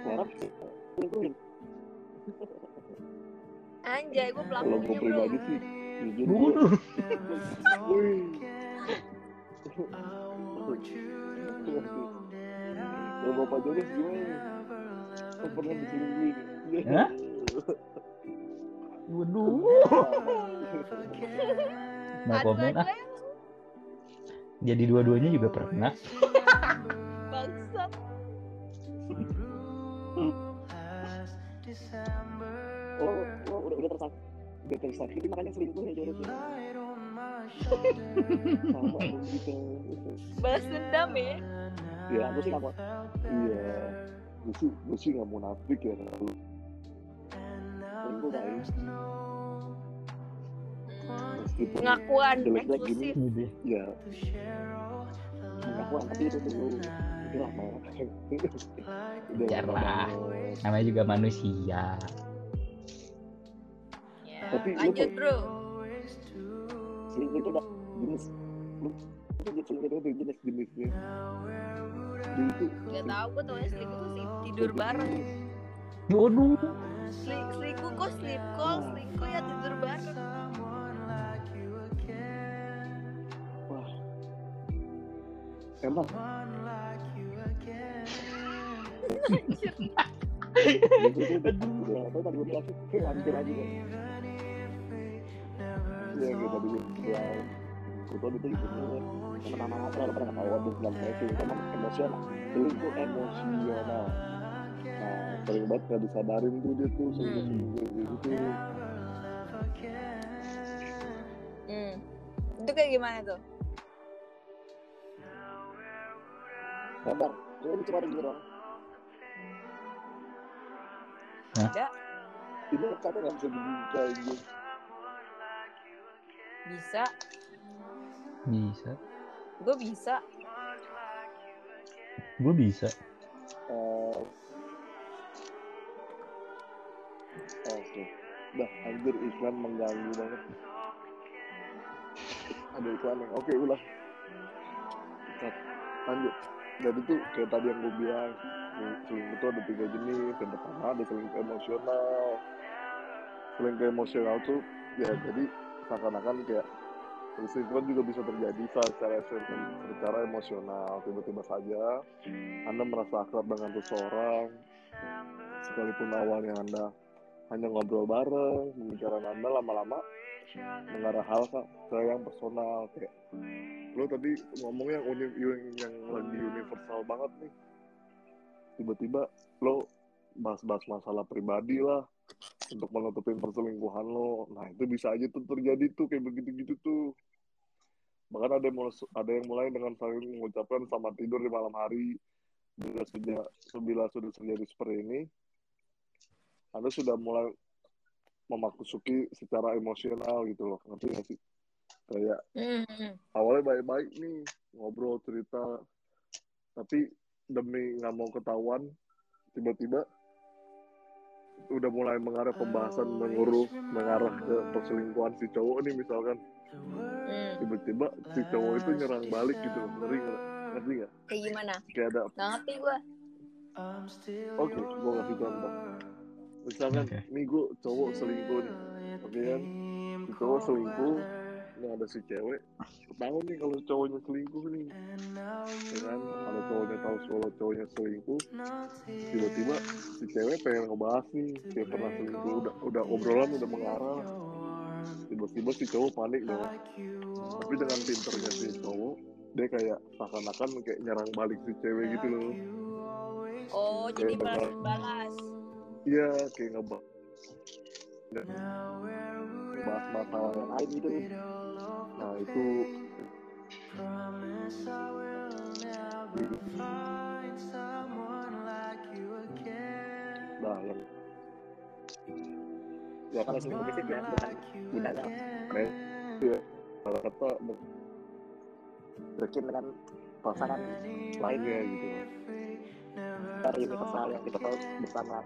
Sekarang selingkuhin. Anjay, gue kalau pelakunya gue bro. pribadi sih jujur. Gue wih kalau bapak jodoh gimana? Pernah diselingkuhin Hah? *laughs* Waduh. Aduh, komen ah. Jadi dua-duanya juga pernah. Bangsat. udah udah tersak udah tersakiti makanya selingkuh ya jodoh sama dong gitu Balas dendam ya. ya aku sih nggak mau iya gue sih gue sih nggak mau nafik ya kalau selingkuh meskipun Pengakuan gini. Gitu. ya pengakuan tapi itu tuh *laughs* udah lah. Namanya juga manusia. Ya, Tapi lanjut bro. selingkuh itu udah jenis lu itu selingkuh itu jenis jenisnya Jadi itu Gak tau gue tau selingkuh tuh sih tidur bareng. Waduh. Seli- selingkuh kok sleep call, selingkuh ya tidur bareng. wah. Emang. Aja ya bilang itu itu itu pernah ketahuan karena emosional. Selingkuh emosional sering banget gak disadarin tuh dia tuh selingkuh selingkuh gitu Hmm. Itu kayak gimana tuh? sabar ini cuma gitu dong Ada? ini kata nggak bisa dibuka gitu Bisa. Bisa. Gue bisa. Gue bisa. Eh, Oke. Dah, anjir iklan mengganggu banget. Ada iklan yang oke ulang. Cut. Lanjut. Jadi tuh kayak tadi yang gue bilang, sel- selingkuh itu ada tiga jenis. Yang pertama ada selingkuh emosional. Selingkuh emosional tuh ya jadi seakan-akan kayak perselingkuhan juga bisa terjadi secara secara emosional tiba-tiba saja anda merasa akrab dengan seseorang, sekalipun awalnya Anda hanya ngobrol bareng, pembicaraan Anda lama-lama mengarah hal ke, yang personal kayak lo tadi ngomong yang uni, yang, yang lagi universal banget nih, tiba-tiba lo bahas-bahas masalah pribadi lah untuk menutupin perselingkuhan lo, nah itu bisa aja tuh terjadi tuh kayak begitu-gitu tuh. Bahkan ada yang mulai, ada yang mulai dengan saling mengucapkan selamat tidur di malam hari, bila sudah bila sudah terjadi seperti ini, Anda sudah mulai memasuki secara emosional gitu loh, ngerti sih? Kayak Hmm. awalnya baik-baik nih ngobrol cerita, tapi demi nggak mau ketahuan, tiba-tiba udah mulai mengarah pembahasan menguruh mengarah ke perselingkuhan si cowok nih misalkan Hmm. tiba-tiba si cowok itu nyerang balik gitu loh, ngeri nggak? Ngerti nggak? Kayak gimana? Kayak ada Nggak ngerti gue. Oke, gue kasih contoh. Misalkan, Oke. nih gue cowok selingkuh nih, oke kan? Si cowok selingkuh, ini ada si cewek, tahu nih kalau cowoknya selingkuh nih, ya kan? Kalau cowoknya tahu kalau cowoknya selingkuh, tiba-tiba si cewek pengen ngebahas nih, dia pernah selingkuh, udah udah obrolan udah mengarah, tiba-tiba si cowok panik dong. Tapi dengan pinternya si cowok, dia kayak seakan-akan kayak nyerang balik si cewek gitu loh. Oh, jadi balas. Iya, kayak ngebahas bahas masalah yang lain gitu. Nah itu nah yang ya kalau selingkuh fisik ya bukan bukan keren. Ya kalau kata mungkin dengan pasangan lainnya gitu. Dari universal yang kita tahu bersama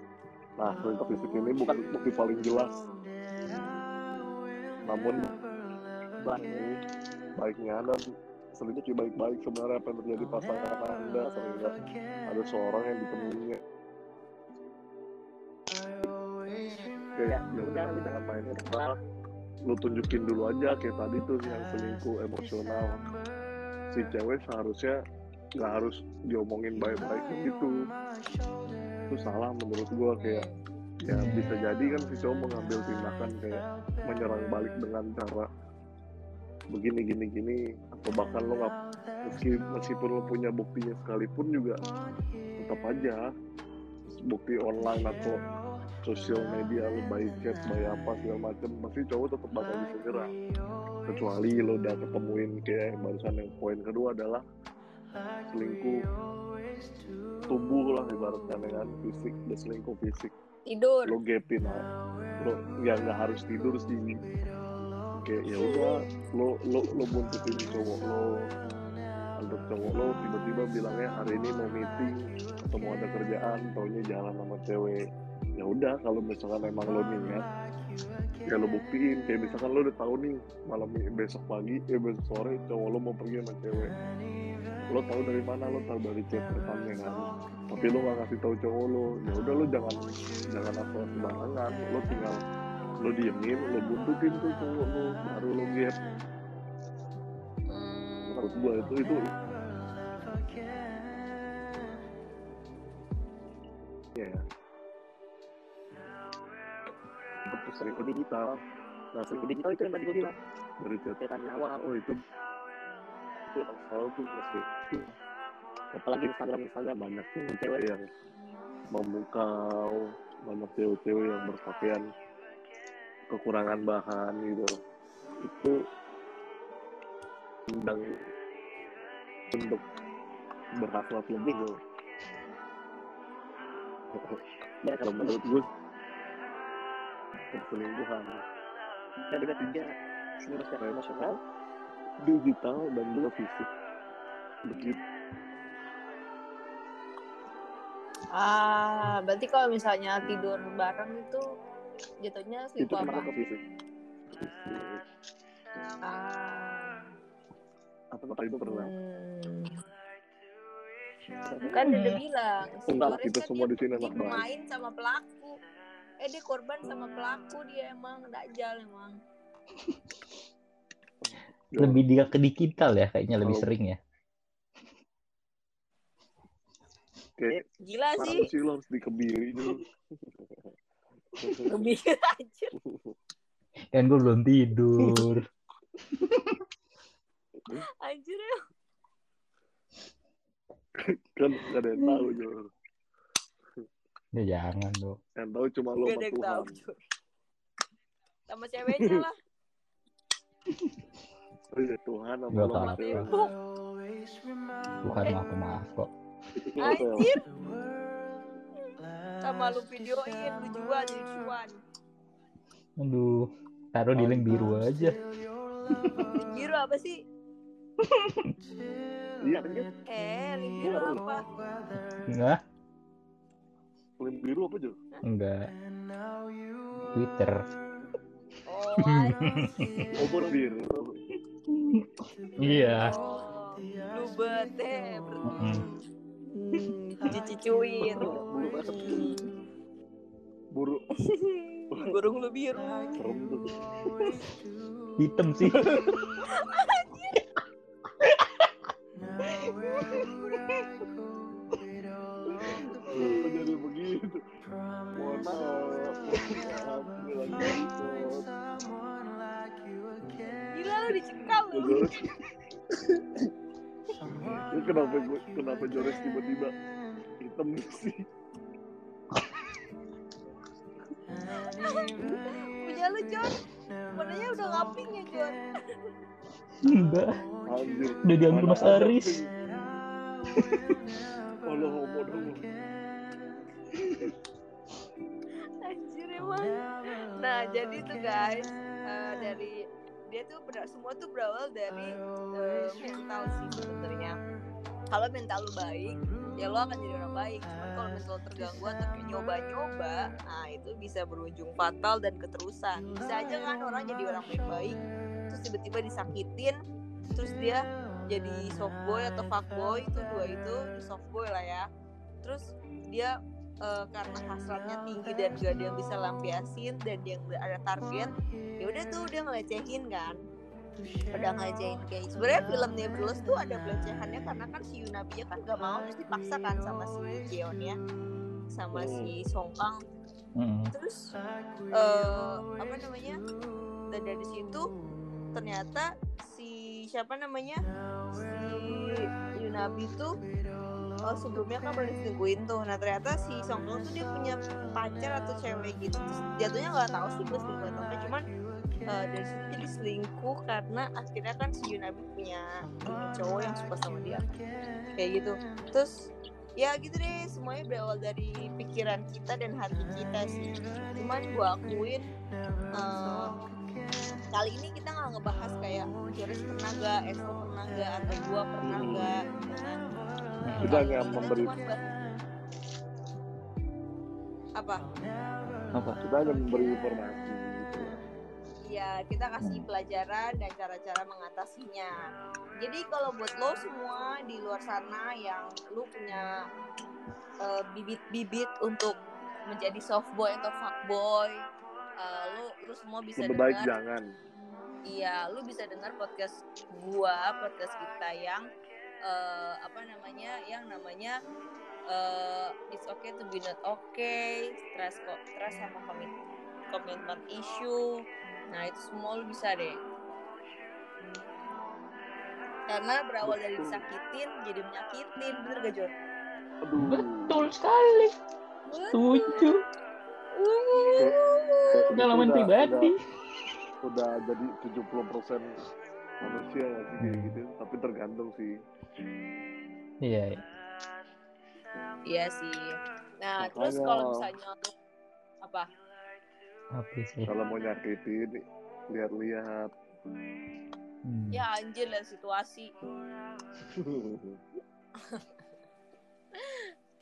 nah selingkuh fisik ini bukan bukti paling jelas. Namun baik baiknya anda selingkuh baik-baik sebenarnya apa yang terjadi pasangan anda sehingga ada seorang yang ditemuinya kayak ya udah kita ngapain? Kenal lu tunjukin dulu aja kayak tadi tuh yang selingkuh emosional. Si cewek seharusnya nggak harus diomongin baik-baik gitu itu salah menurut gua kayak ya bisa jadi kan si cowok mengambil tindakan kayak menyerang balik dengan cara begini gini gini atau bahkan lo nggak meski meskipun lo punya buktinya sekalipun juga tetap aja bukti online atau sosial media lo by chat by apa segala macam pasti cowok tetap bakal bisa nyerang. Kecuali lo udah ketemuin kayak barusan yang poin kedua adalah selingkuh. Tubuh lah ibaratnya dengan fisik dan selingkuh fisik. Tidur. lo gapin lah. Lo ya nggak harus tidur sih kayak ya udah lo lo lo buntutin cowok lo. Untuk cowok lo tiba-tiba bilangnya hari ini mau meeting atau mau ada kerjaan taunya jalan sama cewek. Ya udah kalau misalkan emang lo niat ya lo buktiin. Kayak misalkan lo udah tahu nih malam besok pagi eh besok sore cowok lo mau pergi sama cewek lo tahu dari mana? Lo tahu dari chat rekamnya kan? Tapi lo gak kasih tahu cowok lo. Ya udah lo jangan jangan asal sembarangan. Lo tinggal lo diemin lo buntutin tuh cowok lo baru lo gap menurut gua itu itu. Ya untuk sering digital nah sering digital itu yang tadi gue bilang. Dari chat. Nyawa oh itu yang salah tuh masih apalagi Instagram Instagram banyak tuh cewek yang memukau banyak cewek-cewek yang berpakaian kekurangan bahan gitu. Itu undang untuk berhasrat lebih loh ya kalau menurut gue perselingkuhan dan ada tiga sebenarnya secara emosional digital dan juga fisik begitu Ah, berarti kalau misalnya tidur bareng itu jatuhnya kenapa apa? ke fisik Ah, apa apa itu pernah hmm. Kan dia udah bilang, si Boris kita kan semua di sini main sama pelaku. Eh dia korban sama pelaku dia emang dajal emang. Lebih dia ke digital ya kayaknya lebih Kalau- sering ya. kayak Gila sih, sih lo harus dikebiri dulu lebih *laughs* aja. Kan gue belum tidur. *laughs* Anjir ya. kan gak ada yang tahu Jor Ya jangan dong. yang tahu cuma lo Gak sama ada yang Tuhan tahu. Sama ceweknya lah. *laughs* iya Tuhan cewek Tembok. Bukan maaf maaf kok. Anjir. Sama lu videoin, lu jual jadi cuan. Aduh, taruh di link biru aja. Biru apa sih? iya Eh, link biru apa? Enggak, link biru apa Jor enggak. Twitter. Oh, oh buat *laughs* biru Iya. Oh, lu bete berarti. Hmm, dicucuin. Buruk *laughs* Burung lu biru. Hitam sih. Jadi begitu mohon maaf *laughs* Ini kenapa gue kenapa Jores tiba-tiba hitam sih Punya lu, Jon. Warnanya udah ngaping ya, Jon. Enggak. Udah diambil Mas Aris. lo homo dong Anjir emang. Nah, jadi tuh guys, eh, dari dia tuh ber- semua tuh berawal dari eh, mental sih sebenarnya. Kalau mental lu baik, ya lo akan jadi orang baik. Cuman kalau mental terganggu atau nyoba-nyoba, nah itu bisa berujung fatal dan keterusan. Bisa aja kan orang jadi orang baik-baik, terus tiba-tiba disakitin, terus dia jadi softboy atau fuckboy itu dua itu softboy lah ya. Terus dia eh, karena hasratnya tinggi dan gak ada yang bisa lampiasin dan dia nggak ada target ya udah tuh dia ngelecehin kan. Udah ngelecehin kayak sebenarnya film Neverless tuh ada pelecehannya karena kan si Yunabinya kan gak mau terus dipaksa kan sama si Jeonnya sama si Song Kang. Mm-mm. terus eh apa namanya dan dari situ ternyata si siapa namanya si Yunabi tuh oh, sebelumnya kan pernah diselingkuhin tuh. Nah ternyata si Song Kang tuh dia punya pacar atau cewek gitu. Jatuhnya nggak tahu sih gue selingkuh atau enggak. Cuman eh, dari situ jadi selingkuh karena akhirnya kan si Yunabi punya cowok yang suka sama dia. Kayak gitu. Terus ya gitu deh. Semuanya berawal dari pikiran kita dan hati kita sih. Cuman gue akuin eh, kali ini kita nggak ngebahas kayak Joris pernah gak, Esko pernah gak, atau gua pernah gak kan. Kita Kita memberi apa? Apa? kita hanya memberi informasi gitu Ya kita kasih pelajaran dan cara-cara mengatasinya. Jadi kalau buat lo semua di luar sana yang lu punya eh, bibit-bibit untuk menjadi soft boy atau fuck boy, eh, lu lu semua bisa lebih baik dengar jangan Iya, lu bisa dengar podcast gua, podcast kita yang eh, apa namanya, yang namanya eh, it's okay to be not okay stress kok stress sama komit- commitment issue nah itu semua lu bisa deh karena berawal dari disakitin jadi menyakitin bener gak Jor? aduh Betul sekali. Setuju. Pengalaman Udah- pribadi. udah jadi 70% manusia ya sih kayak gitu tapi tergantung sih Iya. iya. Iya sih. Nah, Makanya- terus kalau misalnya apa? Oke sih. kalau mau nyakitin lihat-lihat Hmm. Ya anjir lah situasi.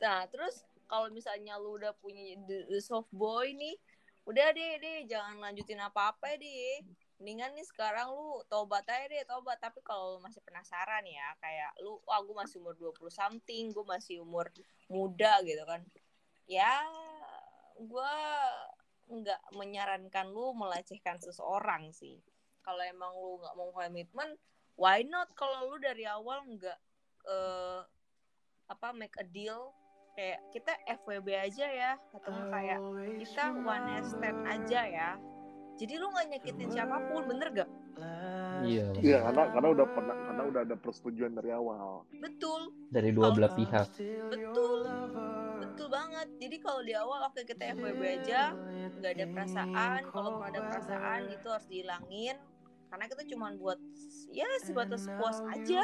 Nah, terus kalau misalnya lu udah punya the, the soft boy nih, udah deh deh jangan lanjutin apa-apa deh. Mendingan nih sekarang lu tobat aja deh, tobat. Tapi kalau lu masih penasaran ya, kayak lu, wah gue masih umur 20 something, gue masih umur muda gitu kan. Ya, gue nggak menyarankan lu melecehkan seseorang sih. Kalau emang lu nggak mau komitmen, why not kalau lu dari awal nggak eh, apa make a deal kayak kita FWB aja ya atau kayak kita one night stand aja ya jadi lu nggak nyakitin siapa pun bener gak Iya. Iya karena karena udah pernah karena udah ada persetujuan dari awal. betul. Dari dua belah pihak. betul. Betul banget. Jadi kalau di awal oke kita FWB aja nggak ada perasaan. Kalau ada perasaan itu harus dihilangin. Karena kita cuma buat ya sebatas puas aja.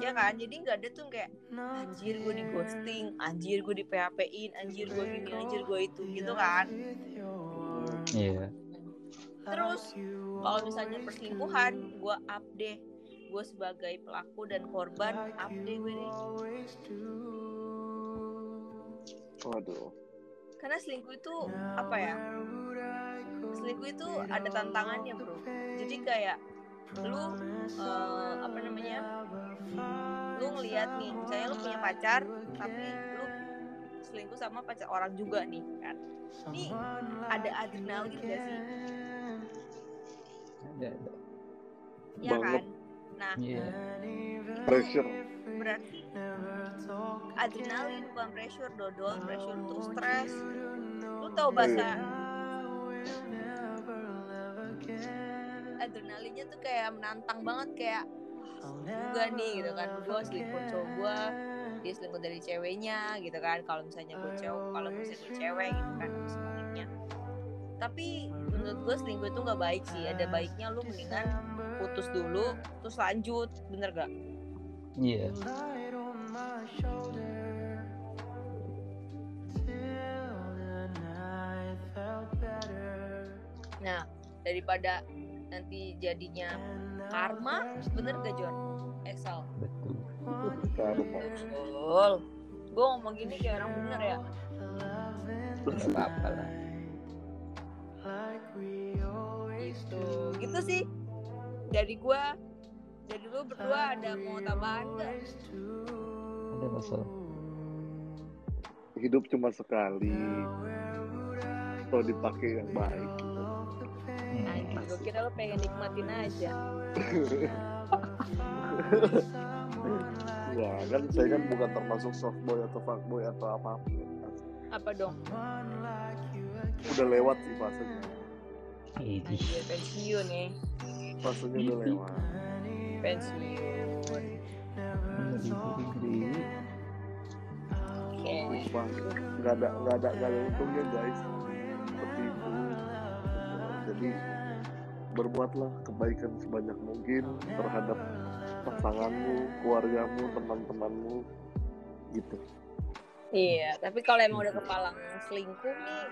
Ya kan? Jadi nggak ada tuh kayak anjir gue di ghosting anjir gue di PHP in anjir gue gini anjir gue itu gitu kan? Iya. Terus kalau misalnya perselingkuhan gue up deh. Gue sebagai pelaku dan korban up deh gue deh. Waduh. karena selingkuh itu apa ya? selingkuh itu ada tantangannya bro. jadi kayak lu eh, apa namanya? lu ngelihat nih misalnya lu punya pacar tapi lu selingkuh sama pacar orang juga nih kan? Ini ada adrenalin gak sih Ya Banget. kan? Nah Iya. Pressure. berarti adrenalin bukan pressure dodol pressure untuk stres. Lu tahu bahasa adrenalinnya tuh kayak menantang banget kayak "Wah, juga nih gitu kan. Gue selingkuh cowok gue dia selingkuh dari ceweknya gitu kan. Kalau misalnya gue cowok kalau misalnya gue cewek gitu kan sebaliknya. Tapi menurut gue selingkuh itu nggak baik sih ada baiknya lu mendingan putus dulu terus lanjut bener gak Iya. Nah, daripada nanti jadinya karma, bener gak Jon? Excel. Betul. Karma. Betul. Gue ngomong gini kayak orang bener ya. Gak apa-apa lah. Gitu. Gitu sih. Dari gue. Dari lu berdua ada mau tambahan gak? Ada masalah. Hidup cuma sekali. Kalau dipakai yang baik. Hmm. Anjing, gue kira lu pengen nikmatin aja. Ya *laughs* kan saya kan bukan termasuk soft boy atau fuck boy atau apa pun. Apa dong? Udah lewat sih fasenya. Ini. Anjir, pensiun ya. Fasenya udah lewat. Pensiun. Oke. Sumpah, nggak ada nggak ada nggak ada untungnya guys. Seperti itu. Jadi berbuatlah kebaikan sebanyak mungkin terhadap pasanganmu, keluargamu, teman-temanmu, gitu. Iya, tapi kalau emang udah kepalang selingkuh nih,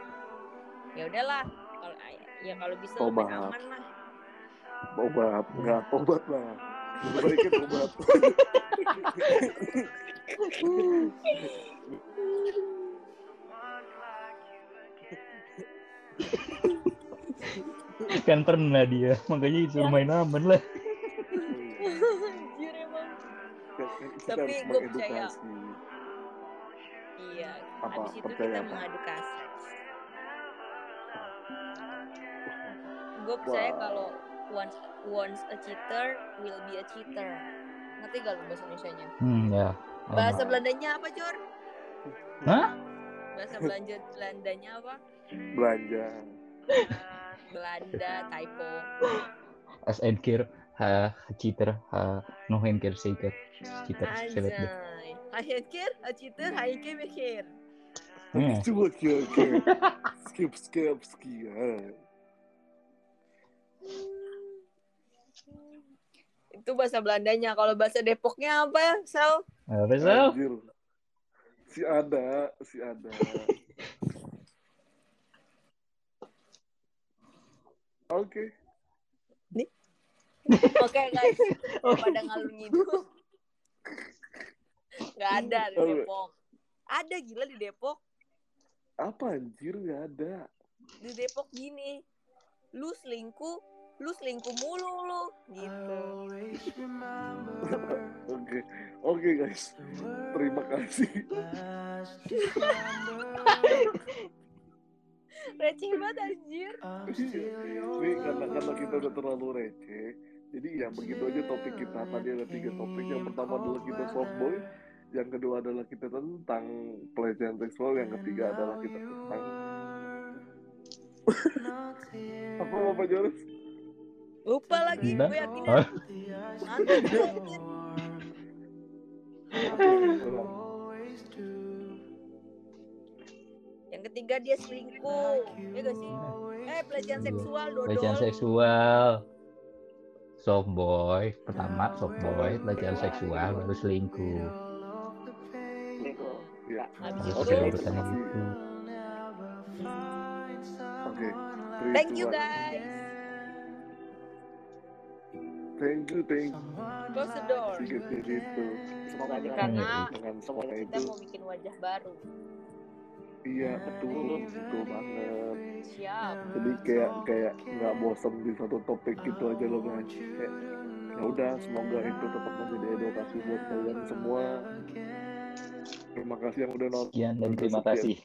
ya udahlah. Kalau ya kalau bisa lebih Tobat. aman lah. Obat, nggak obat lah. Baiknya obat. Kan pernah dia, makanya disuruh main aman lah. Anjir emang. Tapi gua percaya. mengedukasi. Iya. Apa, Habis itu percaya kita apa? mengadu Gue percaya Wah. kalau once once a cheater will be a cheater. Ngerti gak lu bahasa Indonesia-nya? Hmm, ya. Bahasa Lama. Belandanya apa, Jor? Hah? Bahasa Belanda Belandanya apa? Belanja. Belanda typo. As en keer ha cheater ha nog een keer zeker. Cheater select deh. Anjay. Hai kir, aciter, hai ke mikir. Hmm. Coba oke oke. Skip skip skip. Itu bahasa Belandanya. Kalau bahasa Depoknya apa, Sal? Apa Sal? Anjir. Si ada, si ada. Oke. *laughs* Oke guys, pada ngalur ngidul. Gak ada di Depok. Ada gila di Depok. Apa anjir nggak ada? Di Depok gini. Lu selingkuh, lu selingkuh mulu lu gitu. Oke, oke guys. Terima kasih. *laughs* Receh banget anjir. Ini karena karena kita udah terlalu receh. Jadi ya begitu aja topik kita. Tadi ada tiga topik. Yang pertama adalah kita softboy. Yang kedua adalah kita tentang pelecehan seksual. Yang ketiga adalah kita tentang *laughs* apa Bapak Joris? Lupa lagi, gue yakin Oh. Yang ketiga dia selingkuh. Ya gak sih? Eh, pelecehan seksual, dodol. Pelecehan seksual. Soft boy, pertama soft boy, pelecehan seksual, baru selingkuh. Ya. Habis itu, ada urutannya gitu. Oke. Three, thank you guys. Thank you, thank you. Close the door. Sedikit jadi itu. Semoga aja kan. Karena Dengan semua kita itu, mau bikin wajah baru. iya betul, betul banget. Siap. jadi kayak kayak nggak bosan di satu topik gitu aja loh kayak ya udah semoga itu tetap menjadi edukasi buat kalian semua terima kasih yang udah nonton Sekian dan terima Sekian. kasih.